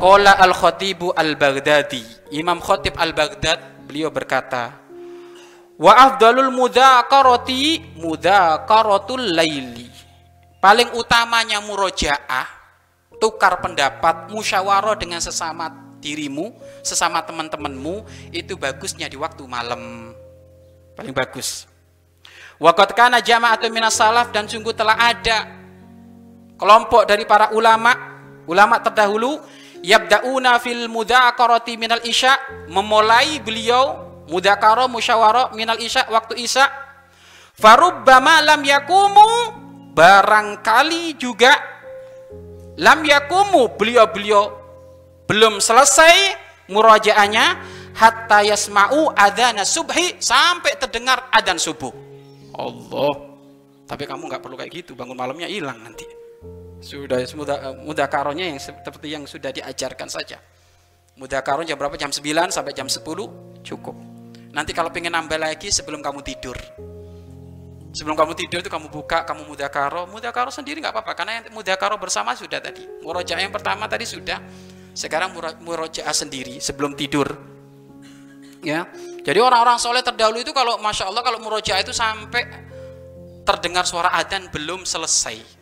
Qala al-Khatibu al-Baghdadi. Imam Khatib al-Baghdad beliau berkata, Wa afdalul mudzakarati mudzakaratul laili. Paling utamanya murojaah, tukar pendapat, musyawarah dengan sesama dirimu, sesama teman-temanmu, itu bagusnya di waktu malam. Paling bagus. Waqad kana jama'atun minas salaf dan sungguh telah ada kelompok dari para ulama, ulama terdahulu yabda'una fil mudzakarati minal isya memulai beliau mudzakarah musyawarah minal isya waktu isya. Farubbama lam yakumu barangkali juga lam yakumu beliau-beliau belum selesai murajaahnya hatta yasma'u adzana subhi sampai terdengar adzan subuh. Allah. Tapi kamu nggak perlu kayak gitu bangun malamnya hilang nanti sudah mudah mudakaronya yang seperti yang sudah diajarkan saja. Mudakaron jam berapa? Jam 9 sampai jam 10 cukup. Nanti kalau pengen nambah lagi sebelum kamu tidur. Sebelum kamu tidur itu kamu buka kamu mudakaro mudakaro sendiri nggak apa-apa karena yang mudakaro bersama sudah tadi. Murojaah yang pertama tadi sudah. Sekarang murojaah sendiri sebelum tidur. Ya. Jadi orang-orang soleh terdahulu itu kalau masya Allah kalau murojaah itu sampai terdengar suara adzan belum selesai